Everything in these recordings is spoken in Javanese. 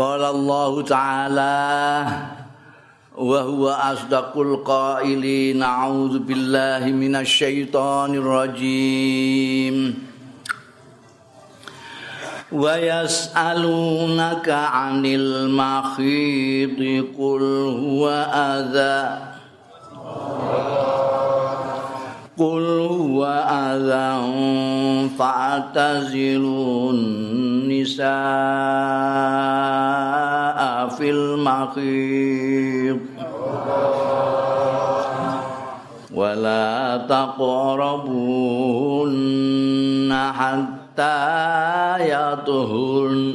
Qala Allah Ta'ala wa huwa asdaqul qailin a'udzu billahi minasyaitonir rajim. Wa yas'alunaka 'anil mahidhi qul huwa adza قل هو أذى فاعتزلوا النساء في المخيط ولا تقربوهن حتى يطهرن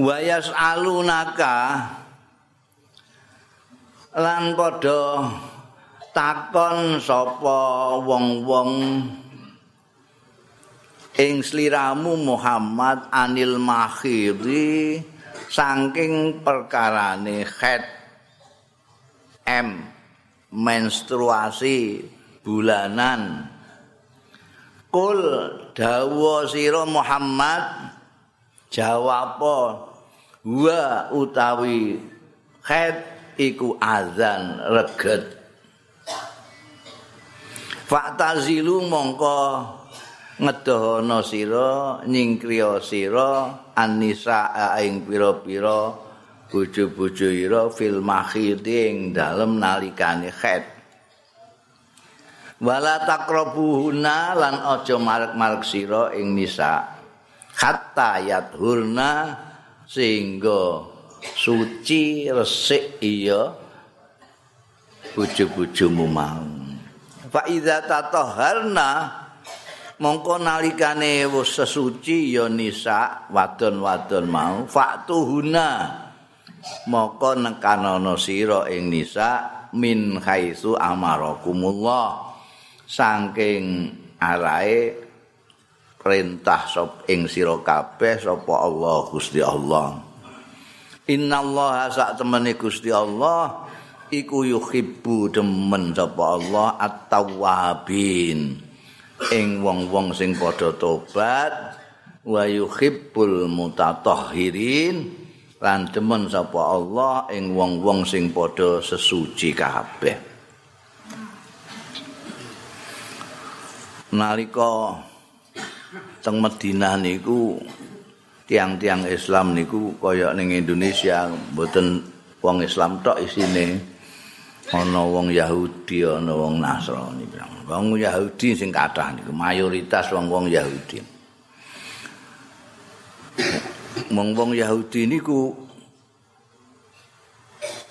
Wa yas'alunaka lan padha takon sapa wong-wong ing sliramu Muhammad anil makhiri saking perkarane khed M menstruasi bulanan. Kul dawa sira Muhammad jawab wa utawi khed iku azan reget. Faktazilu mongko ngedohana sira nyingkriya sira annisa ing pira-pira bojo-bojo ira fil makhiding dalem nalikane khed wala takrabuhuna lan aja marek-marek sira ing nisa. Hatta yathurna sehingga suci resik iya bojo-bojomu mau. Fa iza tatahharna mongko nalikane wis sesuci ya nisa wadon-wadon mau. Fatuhuna moko nekanono sira ing nisa min haitsu amarakumullah. Saking arae perintah sop ing sira kabeh sapa Allah Gusti Allah. Innallaha sak temene Gusti Allah iku yuhibbu demen sapa Allah at-tawwabin. Ing wong-wong sing padha tobat wa yuhibbul mutatahhirin. Lan demen sapa Allah ing wong-wong sing padha sesuci kabeh. Nalika teng Madinah niku tiang-tiang Islam niku kaya ning Indonesia mboten wong Islam tok isine. Ana wong Yahudi ana wong Nasrani. Wong Yahudi sing kathah niku mayoritas wong-wong Yahudi. Wong-wong Yahudi niku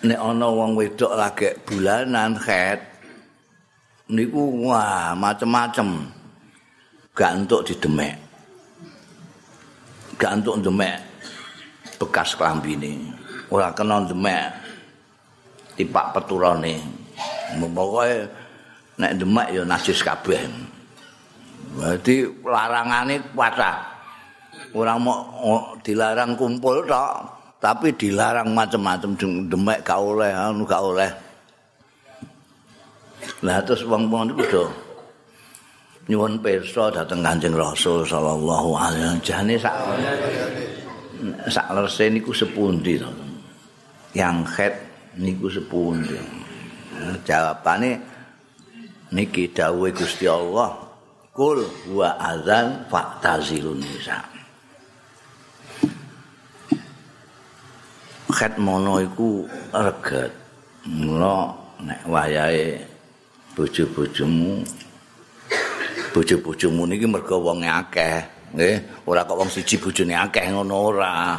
nek ana wong wedok lagi bulanan khet niku wah macem-macem gak entuk didemek. Gak entuk demek bekas klambine ora kena demek tipak peturane. Pokoke nek demek ya najis kabeh. Berarti larangane kuatah ora mau dilarang kumpul tok tapi dilarang macam-macam demek gak oleh anu gak oleh. Lah terus wong-wong niku do nyuwun pirsa dhateng Kanjeng Rasul sallallahu alaihi wasallam. Jane sak sak lerse niku sepundi to? Yang khed niku sepundi? Jawabane niki dawuhe Gusti Allah kul wa adzan fa'tazilun nisa. Khed mono iku reget. Mula nek wayahe bojo-bojomu bojo-bojomu niki mergo wong akeh. Nggih ora kok wong siji bojone akeh ngono ora.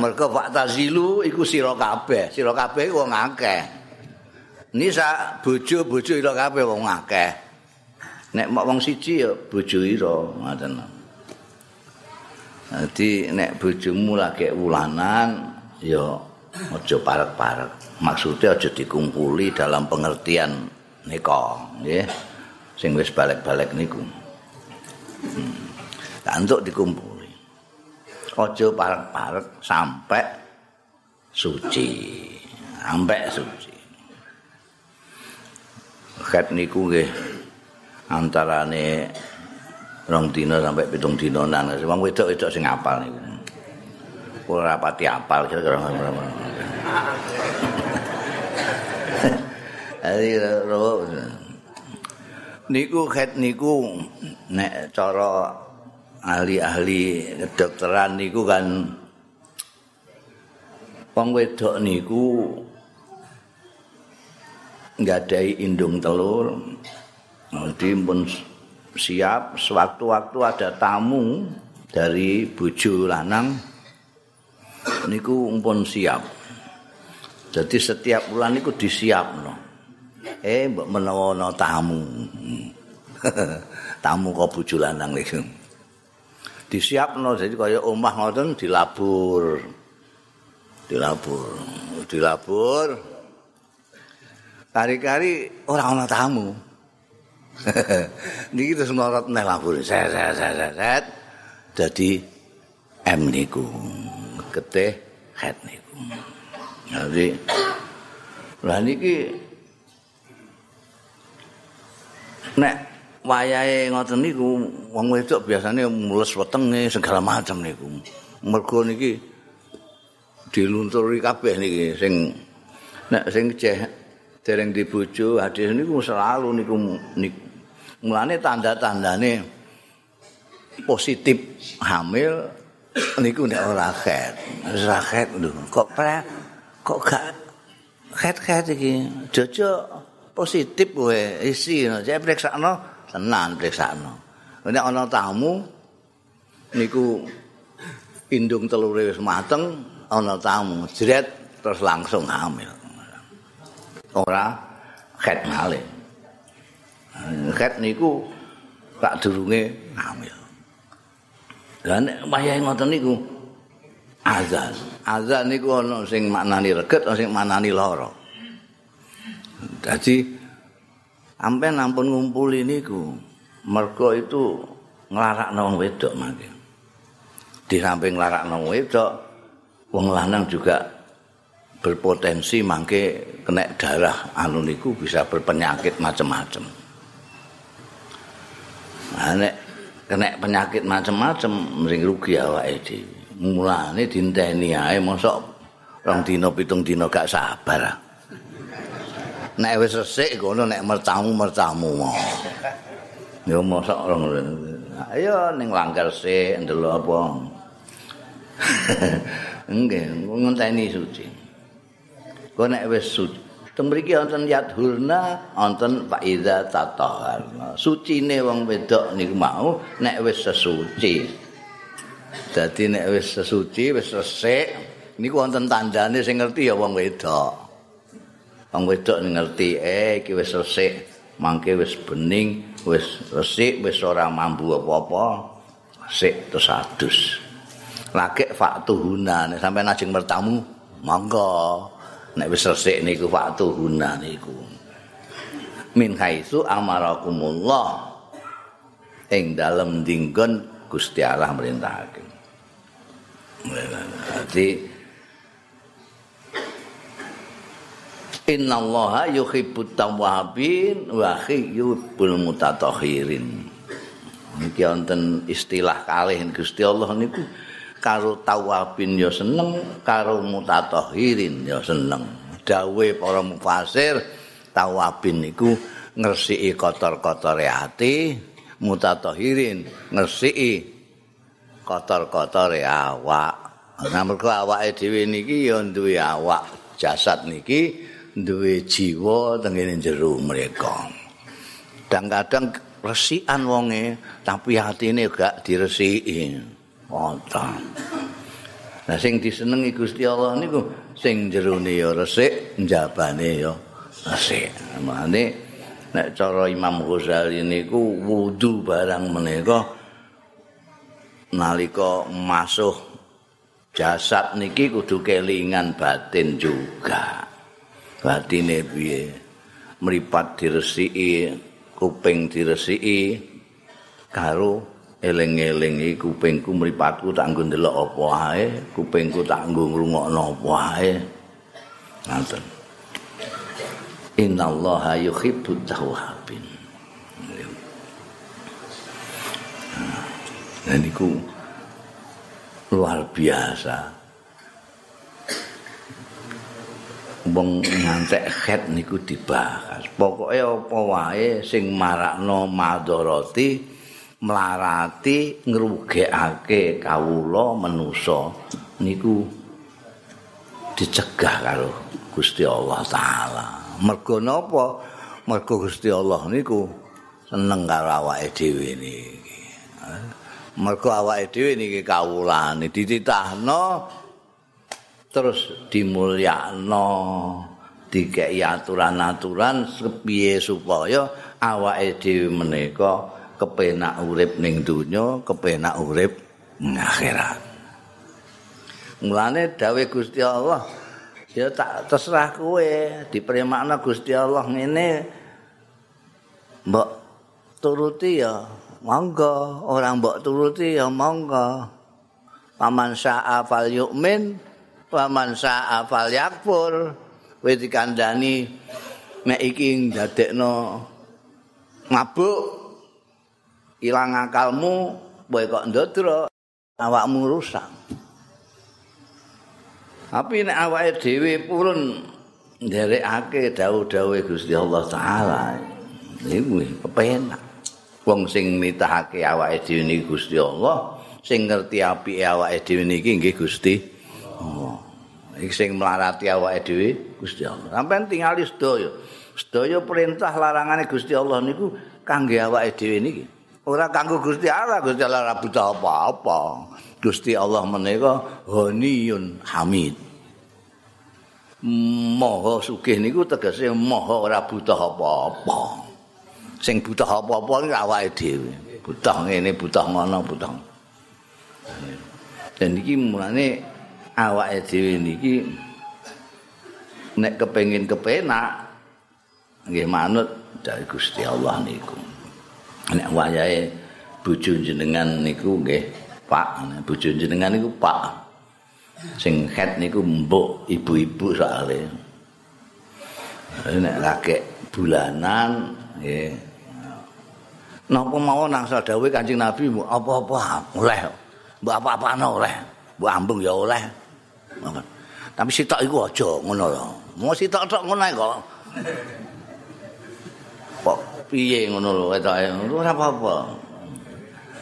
Mergo Pak Tazilu iku sira kabeh. Sira kabeh wong akeh. Nisa bojo-bojo ira kabeh wong akeh. Nek mok wong siji ya bojo ira ngoten Dadi nek bojomu lagi wulanan ya aja parek-parek. Maksudnya aja dikumpuli dalam pengertian nika, nggih. Sing wis balik-balik niku. Hmm. untuk dikumpuli. Aja parek-parek sampai suci. Sampai suci. Ket niku nggih antarane rong dina sampai pitung dina nang wong wedok-wedok sing apal niku. Ora pati apal kira-kira. Ro niku het niku nek cara ahli-ahli kedokteran niku kan wong wedok niku nggadahi indung telur. Jadi pun siap sewaktu-waktu ada tamu dari bojo lanang niku pun siap. Jadi setiap bulan niku disiapno. Eh mbok menawa tamu. tamu kok bojo lanang niku. Disiapno jadi kaya omah ngoten dilabur. Dilabur. Dilabur. Kari-kari orang ana tamu. niki terus melorot neh lampu set set set set dadi M niku getih head niku jadi lah niki nek wayahe ngoten niku wong wedok biasane mules wetenge segala macam niku mergo niki dilunturi kabeh niki sing nek sing ceh dereng dibojo hadis niku selalu niku niku Mulane tanda-tandane positif hamil niku nek ora khet. Ora khet lho. Kok pre kok gak khet-khet iki. Jojo positif kowe isi no. Saya periksakno tenan periksakno. Nek ana tamu niku indung telure wis mateng ana tamu jret terus langsung hamil. Ora khet malih. Ket niku tak durunge hamil. Lah nek wayahe ngoten niku azan. Azan niku ana sing maknani reget, ana sing maknani lara. Dadi ampen ampun ngumpuli niku mergo itu nglarakno wong wedok mangke. Di samping nglarakno wong wedok, wong lanang juga berpotensi mangke kena darah anu niku bisa berpenyakit macam-macam. nek kena penyakit macam-macam mring rugi awake dhewe. Mulane dinteni ae mosok rong dina pitung dina gak sabar. Nek wis resik ngono nek mertamu-mertamu mau. Ya mosok rong Ayo ning langgar sik ndelok apa. Nggih, ngenteni suci. Kok nek wis suci Temriki wonten yadhurna wonten Pak Iza tatahar. Sucine wong wedok niku mau nek wis sesuci. Dadi nek wis sesuci, wis resik, niku wonten tandane sing ngerti ya wong wedok. Wong wedok ngerti eh iki wis resik, mangke wis bening, wis resik, wis ora mambu apa-apa. Resik terus adus. Lagi faktuhuna nek sampai najeng mertamu, monggo. nek wis resik niku waktu guna niku min haitsu amarakumullah ing dalem dinggon Gusti Allah merintahake Jadi Inna Allah yuhibbut tawabin wa yuhibbul mutatahhirin. Iki wonten istilah kalih Gusti Allah niku karo tawabin ya seneng karo mutatahirin ya seneng dawe para mufasir tawabin niku ngresiki kotor-kotore ati mutatahirin ngresiki kotor-kotore awak nah mergo awake dhewe niki ya duwe awak jasad niki duwe jiwa tengene jero mereka kadang-kadang resikan wonge tapi hatine gak diresiki wonten. Nah sing disenengi Gusti Allah niku sing jerone ya resik, njabane ya resik. Mane nek cara Imam Ghazali niku wudu barang menika nalika masuk jasad niki kudu kelingan batin juga batine piye? Mripat diresiki kuping diresiki karo eling-eling iki kupingku mripatku tak nggo ndelok apa ae kupingku tak nggo ngrungokno apa ae. Ngoten innallaha yuhibbut tawwabin. Nah niku luar biasa wong ngantek het niku dibahas. Pokoke apa wae sing marakno madharati mlarati ngrugekake kawula manusa niku dicegah karo Gusti Allah taala. Mergo napa? Mergo Gusti Allah niku seneng karo awake dhewe niki. Mergo awake dhewe niki kawulane. Dititahno terus dimulyakno dikei aturan-aturan sepiye supaya awake dhewe menika kepenak urip ning donya kepenak urip ning akhirat. Mulane dawe Gusti Allah ya tak terserah kowe dipremakna Gusti Allah ngene mbok turuti ya monggo orang mbok turuti ya monggo. Paman sa'a fal yu'min paman sa'a fal yakfur kowe dikandani nek iki ndadekno mabuk ilang akalmu kowe kok ndodro awakmu rusak Tapi nek awake dhewe purun nderekake dawuh-dawuhe Gusti Allah taala. Iku kepenak. Wong sing nitahake awake dhewe niki Gusti Allah, sing ngerti apike awake dhewe niki nggih Gusti. Iki sing mlarati awake dhewe Gusti Allah. Sampeyan tingali sedaya. Sedaya perintah larangane Gusti Allah niku kangge awake dhewe niki. Ora kanggo Gusti Allah, Gusti Allah ora butuh apa-apa. Gusti Allah menika Ghaniyun Hamid. Maha sugih niku tegese maha ora butuh apa-apa. Sing butuh apa-apa niku awake dhewe. Butuh ngene, butuh ngono, butuh. Dan iki mulane awake dhewe niki nek kepengin kepenak nggih manut dari Gusti Allah niku. nek wayahe bojo jenengan niku nggih Pak, bojo jenengan niku Pak. Sing het niku mbok ibu-ibu soalé. Nek lagi bulanan nggih. Napa mawon nangsal dawuh Kanjeng Nabi apa-apa oleh. Mbok apa-apane oleh. Mbok ambung ya oleh. Tapi sitok iku aja ngono lho. Mau sitok tok ngono kok. Kok piye ngono lho ketoke ora apa-apa.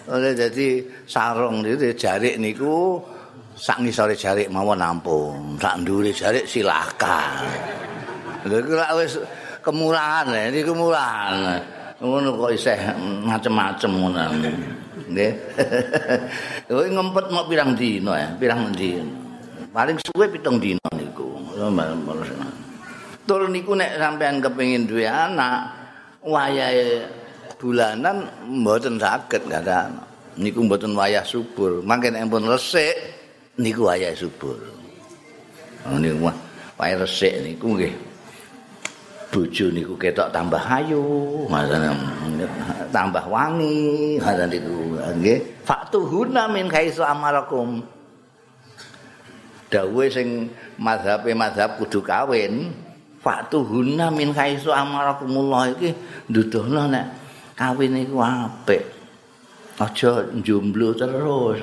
Oleh dadi sarung itu jarik niku sak ngisore jarik mawon ampun, sak ndure jarik silakan. Lha iku wis kemurahan ya, ini kemurahan. Ngono kok isih macem-macem ngono. Nggih. Kowe ngempet mau pirang dino ya, pirang dino. Paling suwe pitung dino niku. Tur niku nek sampean kepengin duwe anak, wayahe bulanan mboten saged kada niku mboten wayah subur. Mangke nek pun resik niku wayah subur. Oh, niku wayah resik niku nggih. Bojo niku ketok tambah ayu tambah wangi ngoten niku nggih. Faktuhuna min kaisu amarakum dawuhe sing mazhabe mazhab kudu kawin faktuhuna min kaisu amarakumullah iki nduduhna nek kawin iku apik. Aja jomblo terus.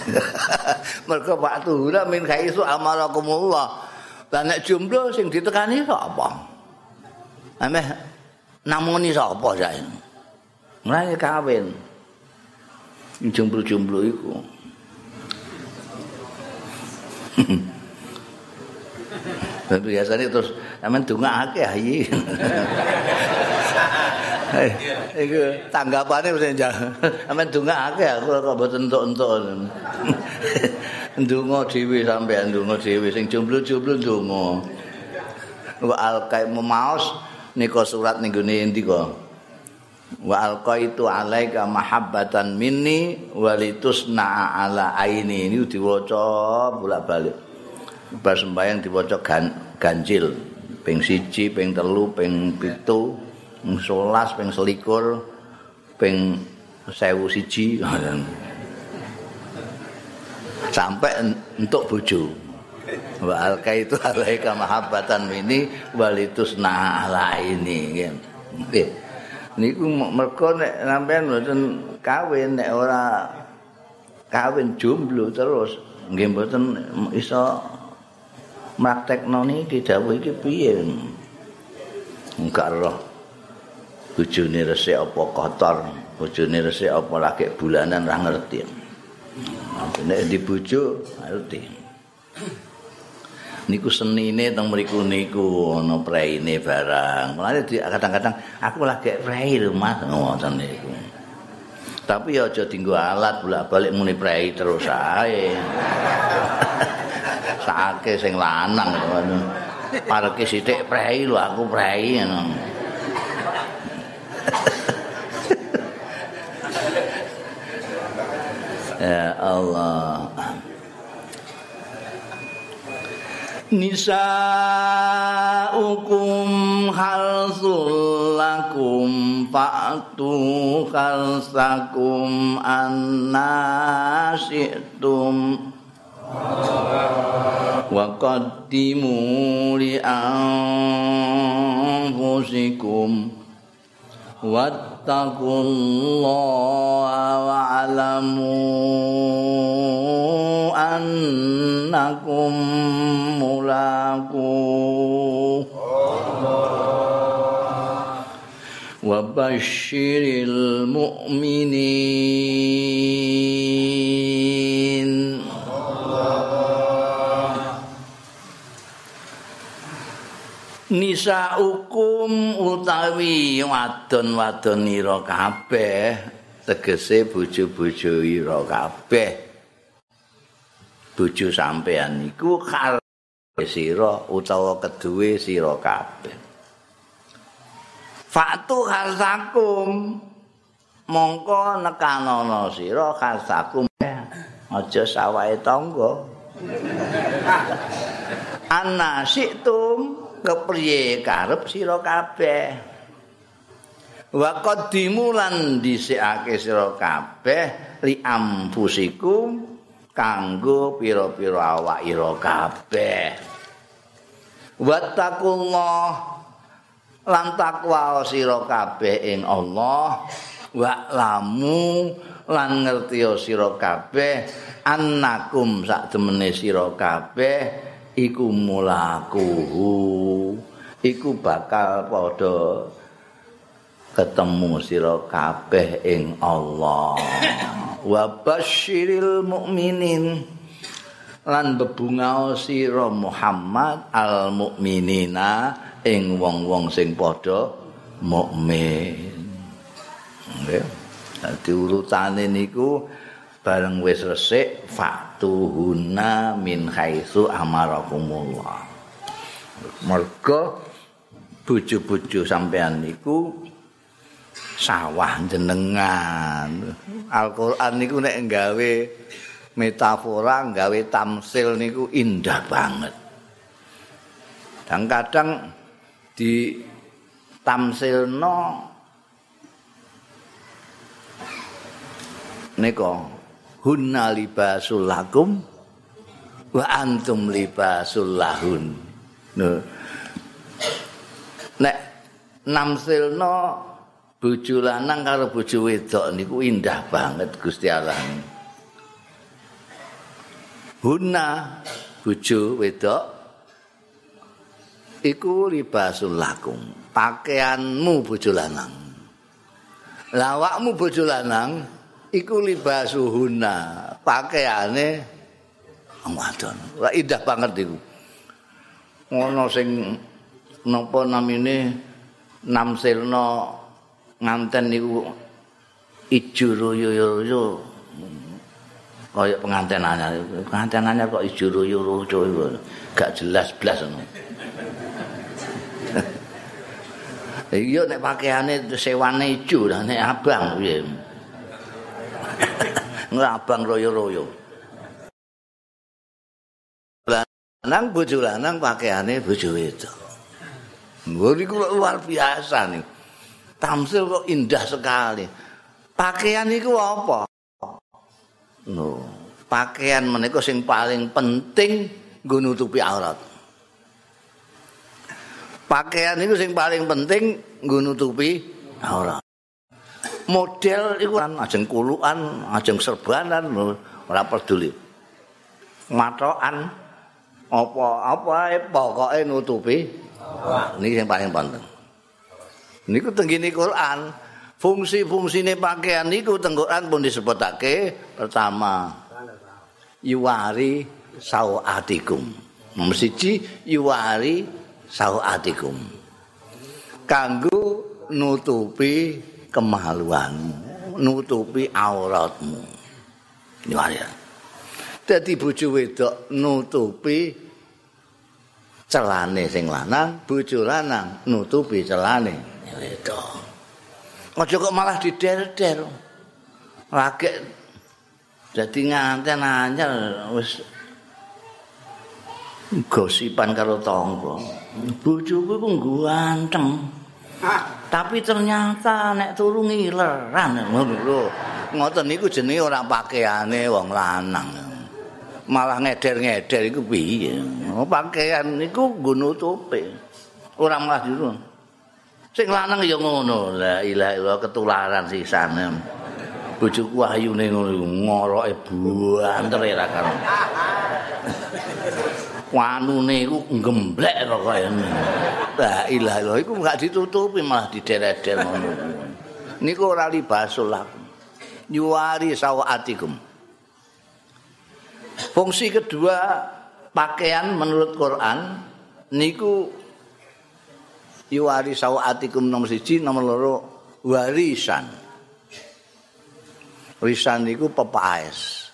Mergo waktu ora min kaisu amarakumullah. Lah nek jomblo sing ditekani sapa? Ameh namuni sapa sae? Mulane kawin. Jomblo-jomblo iku. Dan biasanya terus amen dongakake ayi. Iku tanggapane mesti jangan. Amen dongakake aku kok mboten entuk-entuk. Ndonga dhewe sampean ndonga dhewe sing jomblo-jomblo ndonga. Wa alkai maos nika surat ning gone endi kok wa alqaitu alaika mahabbatan minni walitusna ala aini. Ini diwaca bolak-balik. Bar sembayang diwaca ganjil. Ping siji ping telu ping pitu ping sewelas ping selikur ping siji. Sampai untuk bojo. Wa alqaitu alaika mahabbatan minni walitusna ala ini nggih niku mergo nek sampean mboten kawin nek ora kawin jomblo terus nggih mboten iso praktekno niki dawuh iki piye? Enggak roh. Bojone resik apa kotor bojone resik apa lagi bulanan ora ngerti. Nek di bojo ngerti niku senine teng mriku niku ana preine barang. Mulane kadang-kadang aku lagi prei lho Mas ngoten niku. Tapi ya aja dienggo alat bolak-balik muni prei terus ae. Sake sing lanang ngono. Pareke sithik prei lho aku prei ngono. ya Allah. Nisaukum halsul lakum fa'tu khalsakum annasitum wa qaddimu li anfusikum wattaqullaha wa'lamu annakum mulaku wa basyiril mu'minin Nisa hukum utawi wadon-wadon ira kabeh tegese bojo-bojo ira kabeh. Bojo sampean niku kal sira utawa keduwe sira kabeh. Fatu khalsakum mongko nekanono sira khalsakum aja sawahe tangga. Ana siktum kepriye karep sira kabeh? Wa qaddimu lan dhisikake sira kabeh li amfusikum kanggo pira-pira awak ira kabeh. Wattaqullah lan takwa sira kabeh ing Allah. Wa lamu lan ngerti sira kabeh annakum sak temene sira kabeh iku mulakuhu iku bakal padha ketemu sira kabeh ing Allah. Wa basyiril mukminin lan bebungao sira Muhammad al mukminina ing wong-wong sing padha mukmin. Nggih. Dadi urutane niku bareng wis resik fatuhuna min haitsu amarakumullah mergo bojo-bojo sampean niku sawah jenengan. Al-Qur'an niku nek gawe metafora, gawe tamsil niku indah banget. Dan kadang di tamsilno nika hunna libasul lakum wa antum libasul lahun. Nek namsilno bojo lanang karo bojo wedok niku indah banget Gusti Allah. Hunna bojo wedok iku libasul lakum. Pakaianmu bojo lanang. Lawakmu bojo lanang iku libasuhunna. Pakaiane wadon. Ora indah banget iku. Ngono sing napa namine namsilno nganten niku ijo royo-royo kaya pengantin anyar kok ijo royo-royo gak jelas blas ngono Iya nek pakaiane sewane ijo lah nek abang piye. Ngabang royo-royo. Lanang bojo lanang pakaiane bojo wedok. Niku luar biasa nih. Tamsil kok indah sekali. Pakaian itu apa? No. Pakaian menika sing paling penting nggo nutupi aurat. Pakaian itu sing paling penting nggo nutupi aurat. Model iku kan ajeng kulukan, ajeng serbanan ora peduli. Matokan apa-apa pokoke nutupi Ini yang paling penting. Niku tenggini Quran. Fungsi-fungsine pakaian niku tenggokan pun disebutake pertama yuwari sawatikum. Mesiji yuwari sawatikum. Kanggo nutupi kemaluanmu, nutupi auratmu. Yuwari. Dadi bojo wedok nutupi celane sing lanang, bojo lanang nutupi celane wedok. Aja kok malah dider-der. Lagi dadi nganten anyar wis gosipan karo tangga. Bojoku ku ganteng. Tapi ternyata nek turu ngileran ngono lho. Ngoten niku jenenge ora pakaiane wong lanang. malah ngeder-ngeder iku piye? Oh, pakaian niku nggo nutupi. Ora malah diru. Sing lanang ya ngono. La ilaha illallah ketularan sisane. Bojoku ayune ngono ngoroke banter ra karo. Wanune iku gemblek kok kaya ngene. La ilaha illallah iku enggak ditutupi malah dideret-deret ngono. Niku ora libasul lakum. Yuwari sawatikum. Fungsi kedua pakaian menurut Quran niku yuwari sawatikum nomor siji nomor loro warisan. Warisan niku pepaes.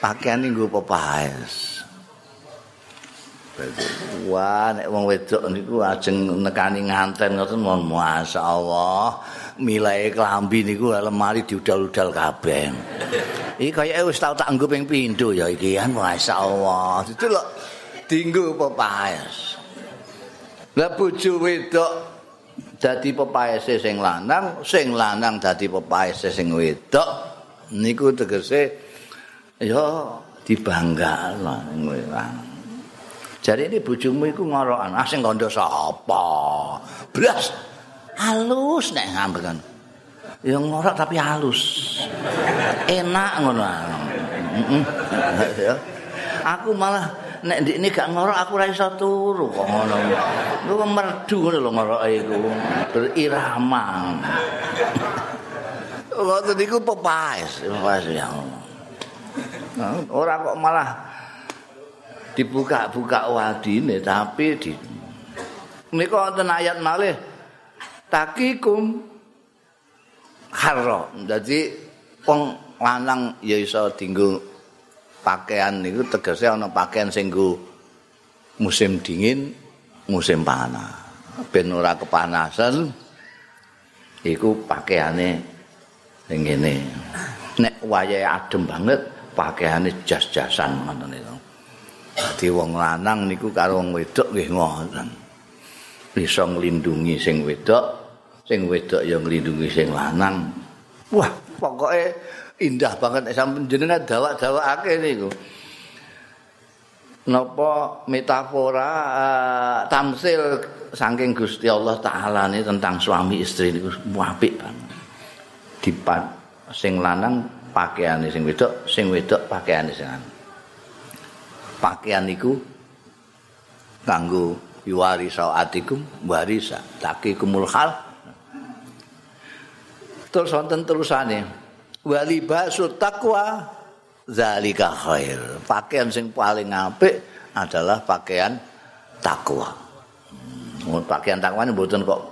Pakaian niku pepaes. Wah, nek wong wedok niku ajeng nekani nganten ngoten mohon masyaallah. Milai klambi niku lemari diudal-udal kabeh. Iki kaya wis tau tak nggo ping pindho ya iki kan masyaallah. Lho dinggo pepaes. Lah bojo wedok dadi pepaese sing lanang, sing lanang dadi pepaese sing wedok niku tegese ya dibanggakno ning Jadi ini bojomu iku ngorokan, ah sing kandha sapa? Blas. Halus nek ngambekan. Ya ngorok tapi halus. Enak ngono. Aku malah nek ndik gak ngorok aku ora iso turu kok ngono. Lu merdu ngono lho ngoroke iku. Berirama. Waktu niku pepaes, pepaes ya. Ora kok malah dibuka-buka wadine tapi di menika wonten ayat malih takikum harra dadi wong lanang ya iso dinggo pakaian niku tegese ana pakaian sing musim dingin musim panas. Ben ora kepanasan iku pakaiane ning ngene. Nek wayahe adem banget pakaiane jas-jasan ngoten itu Dadi wong lanang niku karo wong wedok nggih ngoten. Bisa nglindungi sing wedok, sing wedok ya nglindungi sing lanang. Wah, pokoke indah banget sampeyan jenengan dawak-dawakake niku. Napa metafora uh, tamsil saking Gusti Allah taala ini tentang suami istri niku apik banget. Dipat sing lanang pakaiane sing wedok, sing wedok pakaiane sing lanang. Pakaian niku kanggo yuwari saatikum warisa takikumul hal terus wonten terusane. Walibasu taqwa zalika khair. Pakaian sing paling apik adalah pakaian takwa. Hmm, pakaian takwa ini mboten kok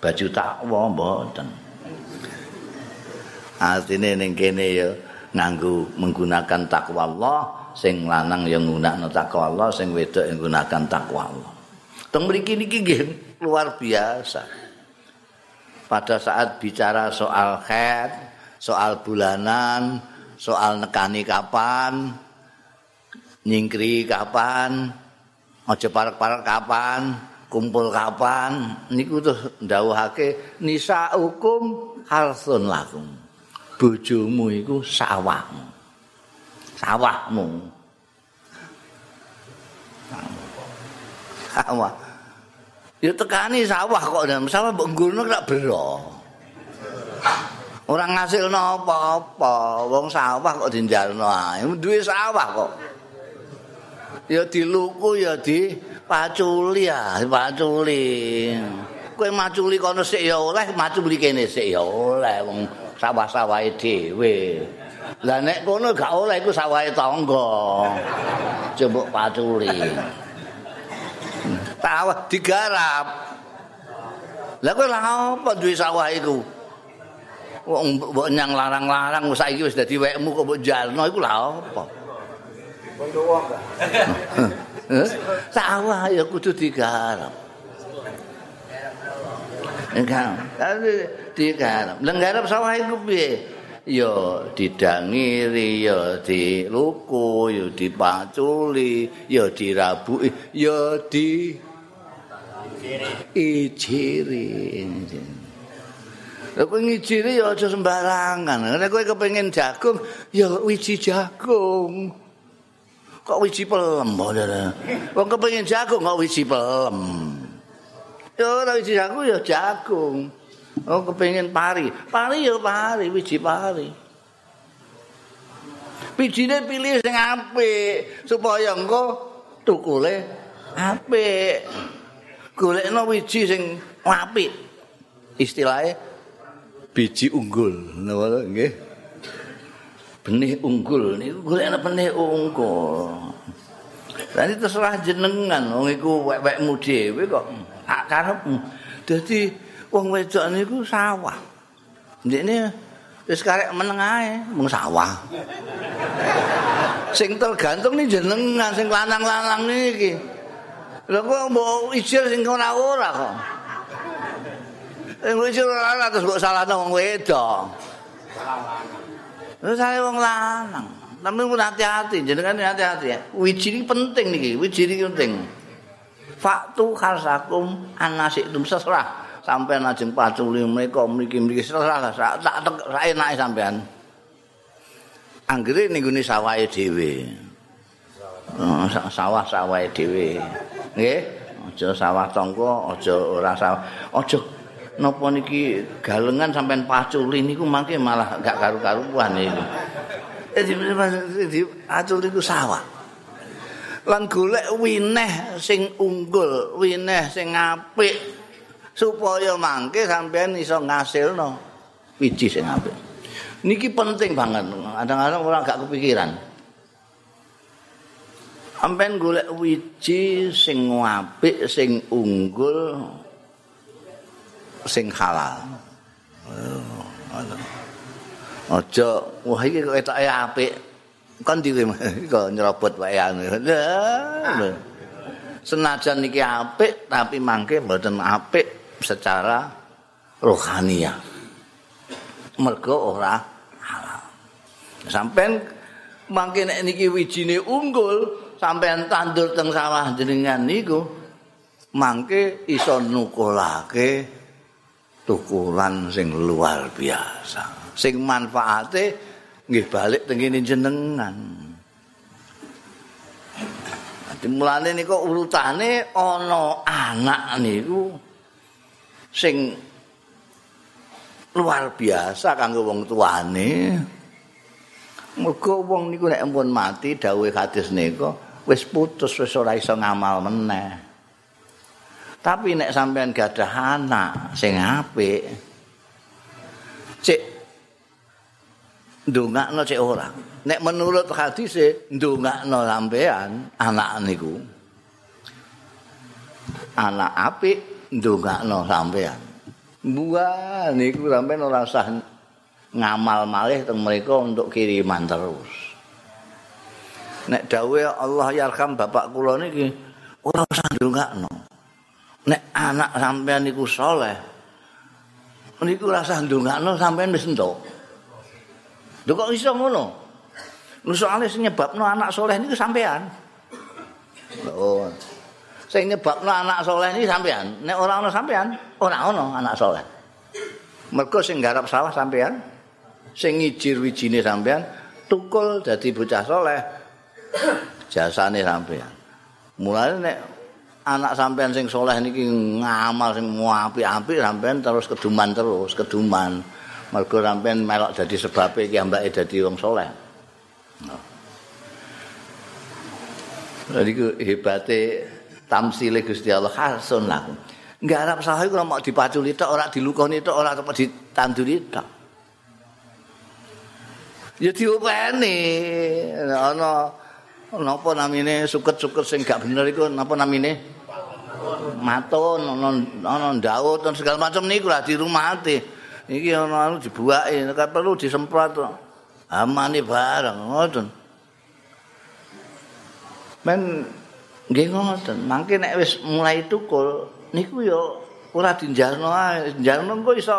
baju takwa mboten. Artine ning kene ya nganggo menggunakan takwa Allah sing lanang yang nggunakno takwa Allah, sing wedok yang nggunakan takwa Allah. Teng mriki niki nggih luar biasa. Pada saat bicara soal head, soal bulanan, soal nekani kapan, nyingkri kapan, aja parek-parek kapan, kumpul kapan, niku tuh ndawuhake nisa hukum harsun lakum. Bojomu iku sawahmu. Sawahmu. Sawah. Ya tekani sawah kok dan sawah mbok nggono kok bero. Ora ngasilno apa-apa, wong sawah kok dinjalno ae. Duwe sawah kok. Ya diluku ya di paculi ya, paculi. Kowe maculi kono sik ya oleh, maculi kene sik ya oleh wong sawah-sawahe dhewe. Lah nek kono gak oleh iku sawahe tangga. Coba paculi. sawah digarap. Lah kowe lah apa duwe sawah iku? Wong mbok nyang larang-larang saiki wis dadi wekmu kok mbok jalno iku lah apa? Sawah ya kudu digarap. Enggak, digarap. Lenggarap sawah iku piye? Ya didangiri ya diluku ya dipaculi ya dirabuki ya di ijiri kowe ngijiri ya aja sembarangan. Nek kowe kepengin jagung, ya wiji jagung. Kok wiji pelem, Wong kepengin jagung kok wiji pelem. Ya ora wiji jagung ya jagung. Oh kepengin pari. Pari ya pari, wiji pari. Wijine pilih sing apik supaya engko tukule apik. Golekno wiji sing apik. Istilahnya biji unggul, napa nggih? Benih unggul niku golekno benih unggul. Lah terserah jenengan wong iku wek-wekmu dhewe kok hak karepmu. Dadi wong wedok niku sawah. Ndekne wis karek meneng ae, mung sawah. sing tergantung nih jenengan sing lanang-lanang niki. Lha kok mbok ijir sing ora-ora kok. Sing ijir ora terus mbok salahno wong wedok. Terus saya wong lanang. Tapi pun hati-hati, jenengan hati-hati ya. Wiji ini penting nih, wiji ini penting. Faktu kharsakum anasikum seserah. Sampean ajeng paculi mereka mriki-mriki salah tak tak enake sampean. Anggere ning gone sawahe dhewe. Oh, sawah-sawahe dhewe. Nggih, aja sawah tangga, aja ora sawah. Aja napa niki galengan sampean paculi niku mangke malah gak karu-karuan iki. Eh di acul iku sawah. Lan golek wineh sing unggul, wineh sing apik. Supaya mangke sampean iso ngasilno wiji sing apik. Niki penting banget. Kadang-kadang orang gak kepikiran. Sampeyan golek wiji sing apik, sing unggul, sing halal. Oh, Aja wah iki kok etoke apik. Kon diwe kok nyerobot wae anu. Senajan niki apik tapi mangke mboten apik secara rohania. Mergo ora halal. Sampeyan mangke nek niki wijine unggul, sampeyan tandur teng sawah jenengan niku mangke iso nukulake tukulan sing luar biasa. Sing manfaate nggih balik teng jenengan. Dimulane niku urutane ana anak niku sing luar biasa kanggo wong tuane. Muga wong niku nek ampun mati dawuhe hadis niku wis putus wis ora iso ngamal meneh. Tapi nek sampean gadah anak sing apik cek ndongakno cek ora. Nek menurut hadis e ndongakno sampean anak niku anak apik ndongakno sampean. Buah niku sampean ora usah ngamal malih teng mereka untuk kiriman terus. Nek dawuh Allah yarham bapak kula niki ora usah ndongakno. nek anak sampean niku saleh niku rasa ndongakno sampean wis entuk lho kok iso ngono lho soalnya nyebabno anak saleh niku sampean oh sing nyebabno anak saleh niku sampean nek ora ana sampean ora ana anak saleh mergo sing garap sawah sampean sing ngijir wijine sampean tukul dadi bocah saleh jasane sampean mulane nek anak sampean sing soleh niki ngamal sing apik-apik sampean terus keduman terus keduman. Mergo sampean melok dadi sebab iki ambake dadi wong soleh. Jadi ku hebate tamsile Gusti Allah khasun lah. Garap sawah iku mau dipaculi tok ora dilukoni tok ora apa ditanduri tok. Ya diopeni ana napa namine suket-suket sing gak bener iku napa namine? matun ana ana ndawut segala macam niku lah di rumah ati iki ana anu dibuake perlu disemprot amane bareng ngoten men nggih ngoten. Mangke nek wis mulai tukul niku ya ora dinjalno ae. Dinjalno kok iso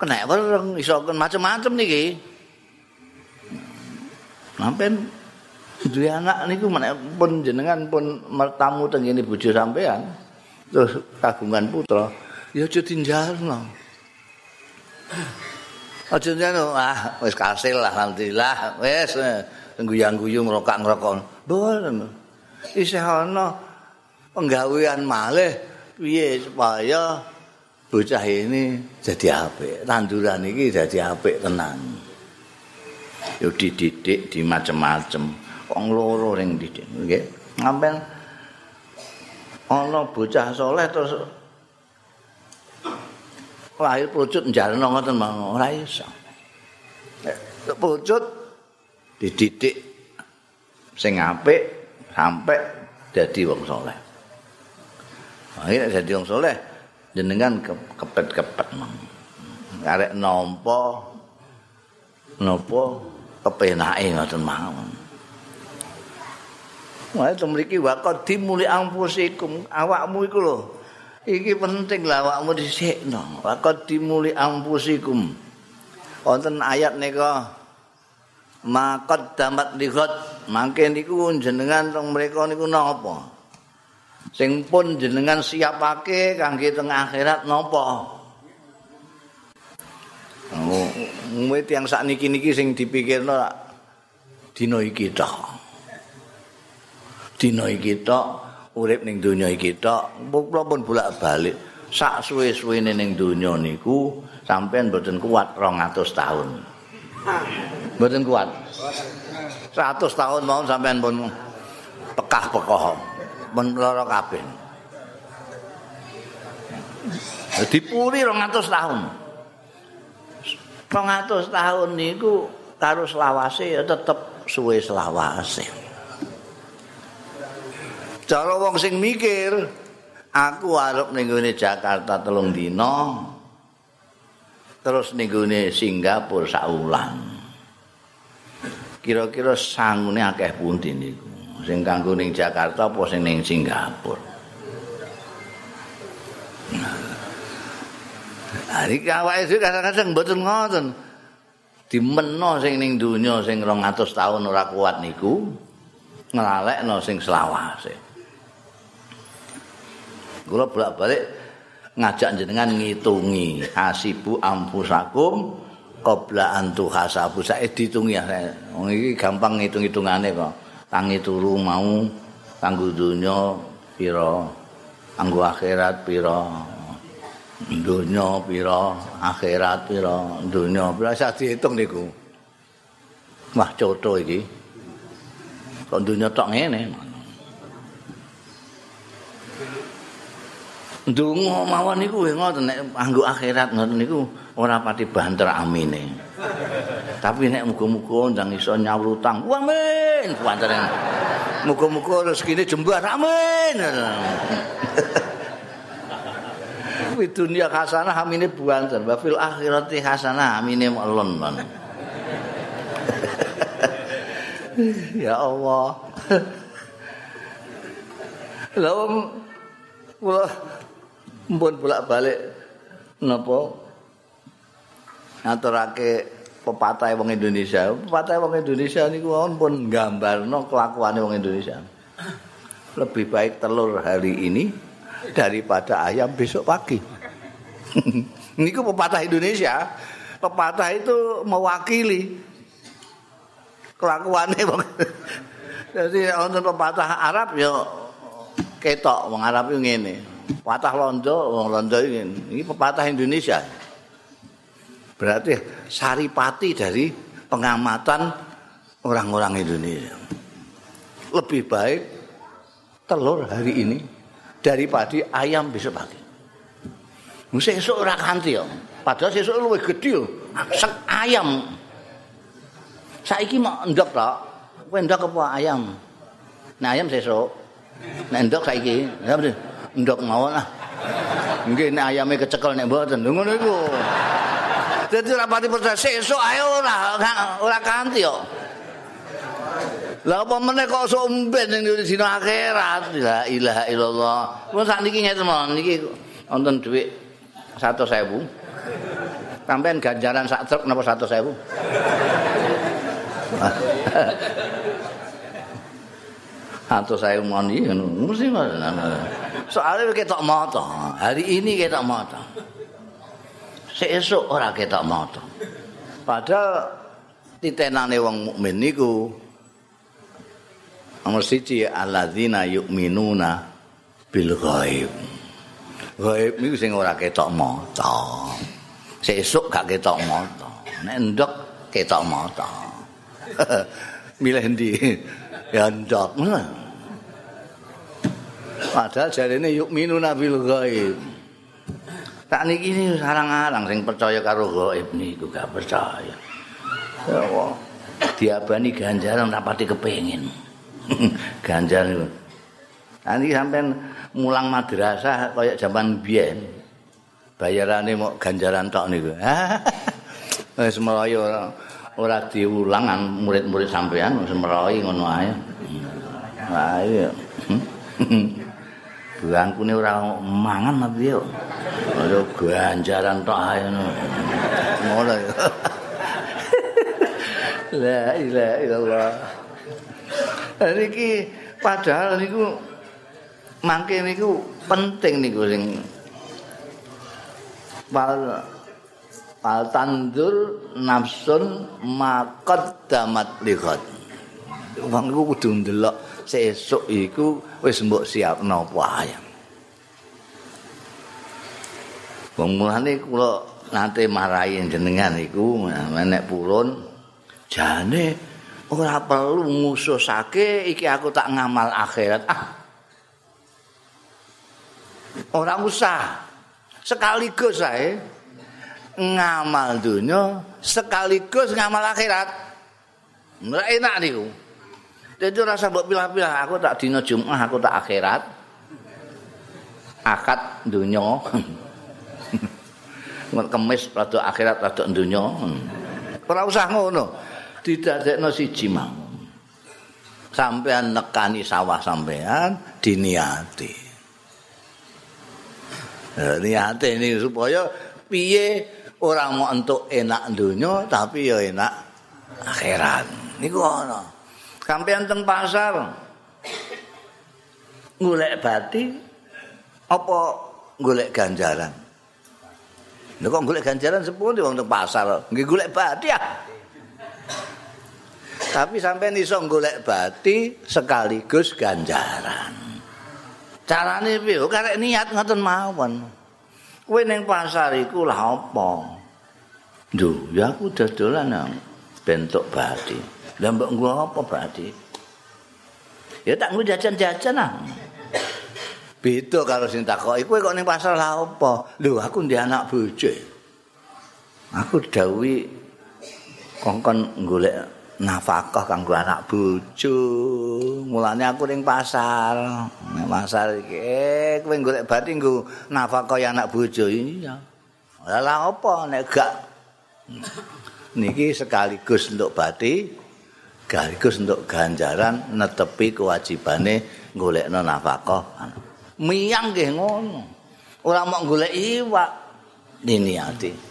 kena wereng iso macam-macam niki. Sampean duwe anak niku pun jenengan pun mertamu teng ngene bojo sampean terus kagungan putra ya aja dinjalno. Aja dinjalno ah wis kasil lah alhamdulillah. Wis guyang-guyu ngrokak-ngrokok. Boleh isih ana penggawean malih. Piye supaya bocah ini jadi apik? Tanduran iki jadi apik tenan. Yo dididik di macam-macam wong loro ning didik. Nggih. Ngambil ana bocah soleh terus lahir pucut njalno ngoten mau? Ora iso. Pucut dididik sing apik sampai dadi wong soleh akhirnya dadi wong soleh jenengan kepet-kepet mang arek nampa napa kepenake ngoten mawon Wah, itu mriki wakot dimuli ampusikum. Awakmu iku lho. Iki penting lah awakmu dhisikno. Wakot dimuli ampusikum. Wonten ayat nika makot damat lihat mangke niku jenengan teng mereka niku napa? Sing pun jenengan siapake kangge teng akhirat napa? Oh yang sak niki-niki sing dipikirno dina iki tok. Dina iki tok urip ning donya iki tok. Pun bolak-balik sak suwe-suwene ning donya niku sampean mboten kuat 200 tahun mboten kuat. 100 tahun mau sampean pun pekah-pekoh pun lara kabeh. Dipuri 200 tahun. 200 tahun niku karo selawase ya tetep suwe selawase. Cara wong sing mikir aku arep ning Jakarta telung dina terus ning Singapura saulan kira-kira sangune akeh pundi niku sing kanggo ning Jakarta apa sing ning Singapura Hari kawai itu kadang-kadang betul ngoten. Dimeno sing ning donya sing 200 tahun ora kuat niku nglalekno sing selawase. kula bolak-balik ngajak jenengan ngitungi hasibu ampusakum qabla antu hasabu saya dihitungi ya wong iki gampang ngitung-hitungane kok tangi turu mau kanggo donya pira? Kanggo akhirat pira? Donya pira? Akhirat pira? Donya pira? Sak diitung niku. Wah coto iki. Kok donya tok ngene Ndonga mawon niku ngoten nek anggo akhirat ngoten niku ora pati banter amine. Tapi nek muga-muga ndang iso nyaur utang, amin. Banter. Muga-muga rezekine jembar, amin. Kuwi dunia hasanah amine banter, wa fil akhirati hasanah amine melon. ya Allah. Lah mpun bolak-balik napa ngaturake pepatah wong Indonesia. Pepatah wong Indonesia niku pun nggambarno kelakuane wong Indonesia. Lebih baik telur hari ini daripada ayam besok pagi. niku pepatah Indonesia. Pepatah itu mewakili kelakuane wong. Jadi wonten pepatah Arab ya ketok wong Arab yo ngene. Patah londo, wong londo ini. Ini pepatah Indonesia. Berarti saripati dari pengamatan orang-orang Indonesia. Lebih baik telur hari ini daripada ayam besok pagi. Mesti esok ora kanthi yo. Padahal sesuk luwih gedhe yo. Sek ayam. Saiki mau ndok tok. Kowe ndok apa ayam? Nah ayam sesuk. Nek ndok saiki, ya ndok mawon lah. Nggih nek ayame kecekel nek mboten. Ngono iku. Dadi rapati percaya sesuk ayo ora ora kanthi yo. Lah apa meneh kok sok umben ning dina akhirat. La ilaha illallah. Mun sakniki ngeten mon niki wonten dhuwit 100.000. Sampeyan ganjaran sak truk napa 100.000? Atau saya mandi, mesti Soalnya ketok moto. Hari ini ketok moto. Seesuk ora ketok moto. Padahal titenane wong mukmin niku nomor siji alladzina yu'minuna bil ghaib. Ghaib niku sing ora ketok moto. Seesuk gak ketok moto. Nek ndok ketok moto. Milih ndi? Ya ndok. Padahal jarene yu'minuna bil ghaib. Tak niki ini sarang-arang sing percaya karo gaib niku gak percaya. Ya Allah. Diabani ganjaran rapati kepengin. Ganjar niku. Nanti sampean mulang madrasah kaya zaman biyen. Bayarane mau ganjaran tok niku. Wis melayu ora ora diulang murid-murid sampean wis melayu ngono ae. Lah iya. Buangkune ora mangan tapi yo. Ayo ganjaran tok ae ngono. La ilaha illallah. Niki padahal niku mangke niku penting niku sing wal tandur nafsun maqaddamat lihat. Wong iku kudu ndelok sesuk iku wis mbok siapno apa ayam. Wong mulane kula nate marahi jenengan iku nek purun jane ora perlu ngususake iki aku tak ngamal akhirat. Ah. Ora usah. Sekaligus ae ngamal dunya sekaligus ngamal akhirat. Ora enak niku. Dadi ora usah mbok pilah-pilah aku tak dina Jumat aku tak akhirat. Akad dunya. kemis rada akhirat rada donya. Ora usah ngono. Didadekno siji mawon. Sampean nekani sawah sampean diniati. Niate ini supaya piye ora mau entuk enak donya tapi ya enak akhirat. Niku ana. Sampean teng pasar golek bati apa golek ganjaran? Kok golek ganjaran sepundi wong teng pasar? Nggih golek bati ya. Tapi sampai iso golek bati sekaligus ganjaran. Carane piye? Karek niat ngoten mawon. Kowe ning pasar iku lah apa? Duh, ya aku dodolan nang bentuk bati. Lah mbok nggo apa bati? Ya tak nggo jajan-jajan ah. Beda karo sing takoki, kowe kok ning pasar lah apa? Lho, aku ndek anak bojo. Aku dawuhi kongkon golek nafkah kanggo anak bojo. Mulane aku ning pasar. Ning pasar iki, eh, kowe golek bati nggo nafkah anak bojo iya. Lah apa nek gak niki sekaligus untuk bati sekaligus untuk ganjaran netepi kewajibane golekno nafkah. Miyang nggih ngono. Ora mau golek iwak diniati.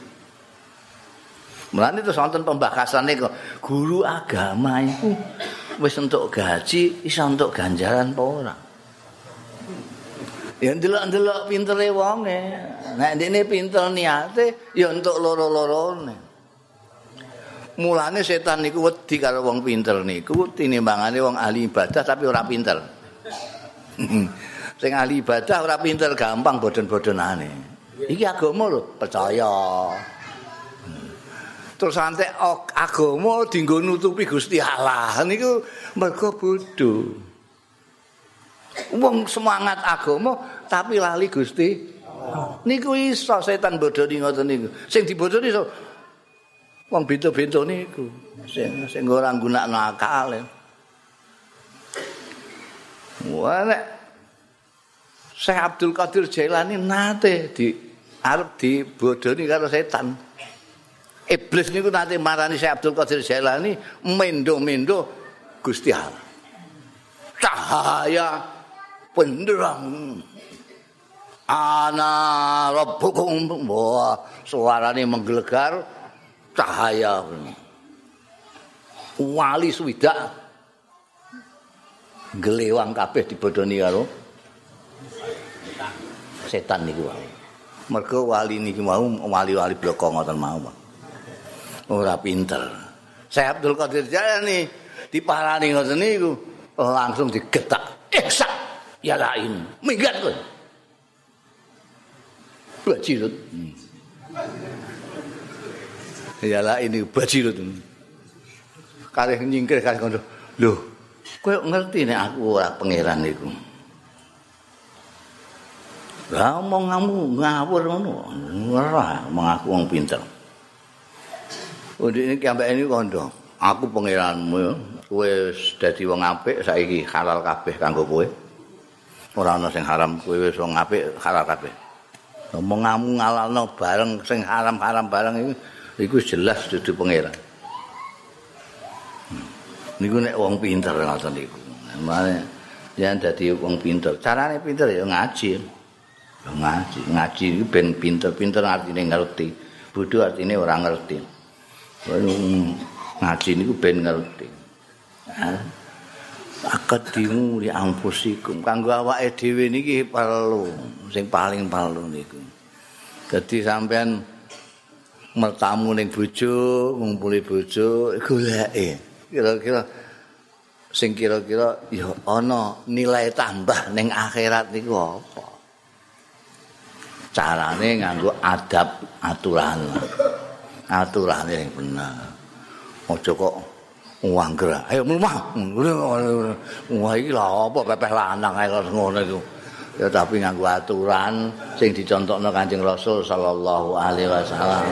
Mulane terus wonten pembahasane kok guru agama itu wis entuk gaji iso entuk ganjaran apa ora? Ya ndelok-ndelok pintere wonge. Nek ndekne pinter niate ya entuk loro-lorone. Mulane setan niku wedi karo wong pinter niku tinimbangane wong ahli ibadah tapi ora pinter. Sing ahli ibadah ora pinter gampang bodon-bodonane. Iki agama lho, percaya. Terus santai agama dinggo nutupi Gusti Allah. Niku mergo bodho. wong semangat agama tapi lali Gusti niku iso setan bodoni ngoten niku. Sing dibodoni iso. Wong bento-bento niku. Sing sing ora nggunakno akal Wah, Syekh Abdul Qadir Jailani nate di arep dibodoni karo setan. Iblis niku nate marani Syekh Abdul Qadir Jailani mendo-mendo Gusti Allah. Cahaya benderang ana rabbukum. Wah suarane menggelegar cahaya wali swidak. Gelewang kabeh dibodoni karo setan niku wae mergo wali niki mau wali-wali bloko ngoten mau ora pinter. Saya Abdul Qadir Jalani diparani ngoten niku langsung digetak. Eksak ya lain minggat kowe. Bajirut. Ya lain iki bajirut. Kare nyingkir kare kono lho kowe ngerti nek aku ora pangeran iku? Lah omong kamu ngawur ngono. Ora mengaku wong pinter Udik ini kiambak ini kondo. Aku pengiranmu. Kue dadi wong apik saiki halal kabeh kanggo kowe. ora ana sing haram kowe wis wong apik halal kabeh. Ngomong ngamu ngalalno bareng sing haram-haram bareng iku iku jelas dudu pangeran. Hmm. niku nek wong pinter ngoten niku. Mane yen dadi wong pinter. Carane pinter ya ngaji. Ngaji. Ngaji iku ben pinter-pinter artine ngerti. Bodho artine ora ngerti ngaji niku ben ngerti. Akadimu li ampusikum. Kanggo awake dhewe niki perlu sing paling perlu niku. Dadi sampean mertamu ning bojo ngumpuli bojo goleke. Kira-kira sing kira-kira ya ana nilai tambah ning akhirat niku apa? Carane nganggo adab aturan aturane yang bener aja kok Wangger. Ayo mlumah. Wah iki lha apa pepeh lanang kok ngono iku. Ya tapi nganggo aturan sing dicontokno Kanjeng Rasul sallallahu alaihi wasallam.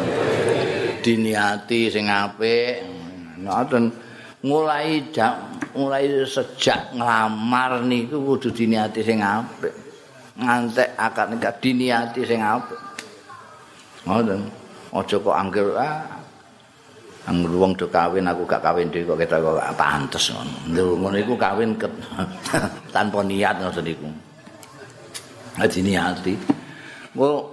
Diniati sing apik. Ngoten mulai jam mulai sejak nglamar niku kudu diniati sing apik. Ngantek akad nikah diniati sing apik. Ngoten. Aja kok angger ah Angger wong do kawin aku gak kawin dhewe kok ketok kok pantes ngono. Lho ngono iku kawin tanpa niat ngono niku. Ati niati. Wo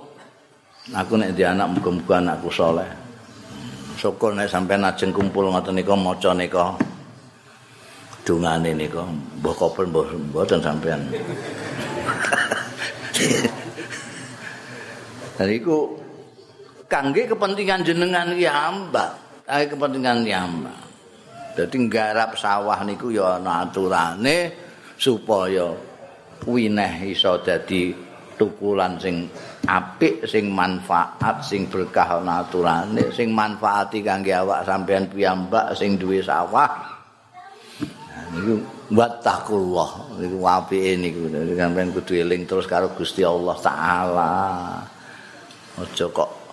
aku nek di anak muga-muga anakku saleh. Syukur nek sampean ajeng kumpul ngoten niku maca nika. Dungane nika mbah koper mbah mboten sampean. Dari iku kangge kepentingan jenengan iki ambak. Ae kepentingan yama. Dadi nggarap sawah niku ya ana aturane supaya wineh iso dadi tukulan sing apik, sing manfaat, sing berkah ana aturane, sing manfaati kangge awak sampean piyambak sing duwe sawah. Nah, niku wattaqullah niku apike niku sampean kudu eling terus karo Gusti Allah taala. Aja kok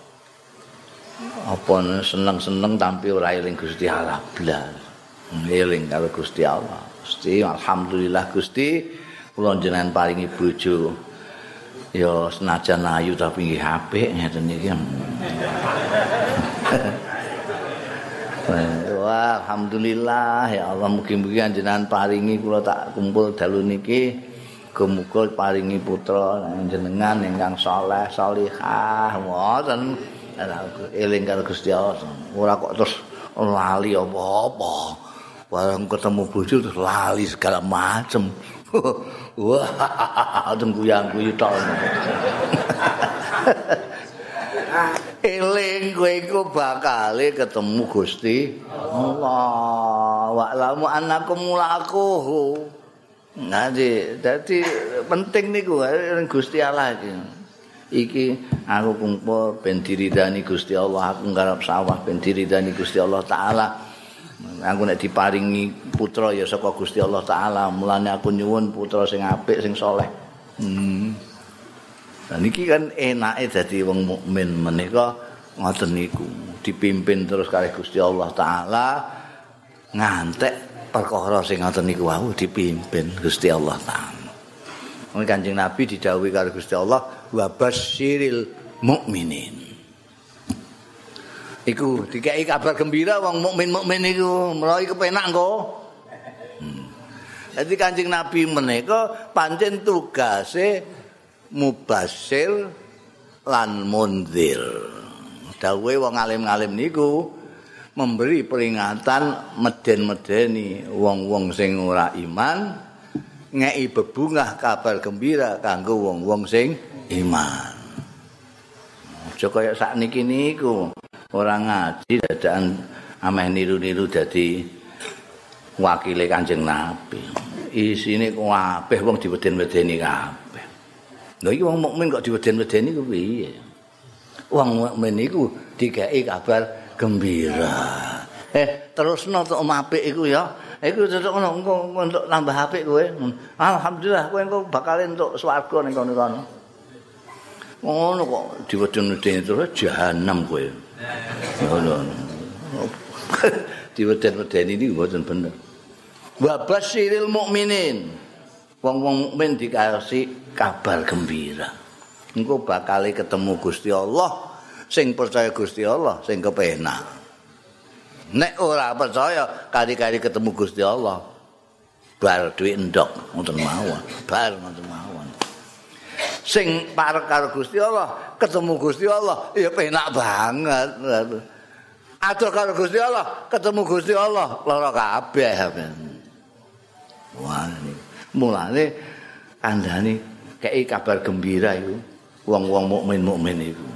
apa seneng-seneng tapi ora eling Gusti Allah blas. Eling karo Gusti Allah. Gusti alhamdulillah Gusti. Kula jenengan paringi bojo. Ya senajan ayu tapi nggih apik ngeten iki. Wah, alhamdulillah. Ya Allah mugi-mugi jenengan paringi kula tak kumpul dalu niki. Muga-muga paringi putra jenengan ingkang saleh salihah. Wonten eling karo Gusti Allah. Ora kok terus lali apa-apa. Barang ketemu bojo terus lali segala macem. Wah, adem kuyang-kuyu tok. Eling kowe iku bakal ketemu Gusti Allah. Wa lamu annakum mulaquhu. Nanti, jadi penting niku Gusti Allah iki. Iki aku kumpul ben diridani Gusti Allah, aku ngarep sawah ben diridani Gusti Allah taala. Aku nek diparingi putra ya saka Gusti Allah taala, mulane aku nyuwun putra sing apik, sing soleh. Hmm. Dan iki kan enake dadi wong mukmin menika ngoten niku, dipimpin terus kali Gusti Allah taala ngantek perkara sing ngoten niku wau dipimpin Gusti Allah taala. Kanjeng Nabi didhawuhi karo Gusti Allah wa basyiril mukminin. Iku dikai kabar gembira wong mukmin-mukmin iku mlayu kepenak engko. Hmm. Jadi Kanjeng Nabi menika pancen tugase mubasyir lan munzir. Dawuhe wong alim-alim niku memberi peringatan meden-medeni wong-wong sing ora iman ngei bebungah kabar gembira kanggo wong-wong sing iman. Aja kaya sakniki niku ora ngaji dadakan ameh niru-niru dadi wakile Kanjeng Nabi. Isine kabeh wong diweden-wedeni kabeh. Lha iki wong mukmin kok diweden-wedeni ku piye? Wong mukmin iku digawe kabar gembira. Eh, terusno tok apik iku ya. Iku tetep ngono untuk nambah apik kowe. Alhamdulillah kowe engko bakal entuk swarga ning kono-kono. Ngono kok diweden-wedeni terus jahanam kowe. Ngono. Diweden-wedeni iki mboten bener. Wa basyiril mukminin. Wong-wong mukmin dikasih kabar gembira. Engko bakal ketemu Gusti Allah sing percaya Gusti Allah sing kepenak. Nek ora percaya kali-kali ketemu Gusti Allah bar duit endok ngoten mawon, bar ngoten. Sing parek karo Gusti Allah, ketemu Gusti Allah, ya penak banget. Atur karo Gusti Allah, ketemu Gusti Allah, lara kabeh. Wah, mulane kandhane kei kabar gembira iku wong-wong mukmin-mukmin iku.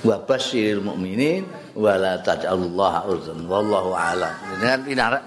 wa basyiril mu'minin wa la taj'alullaha urzan wallahu a'lam. Dengan pinarak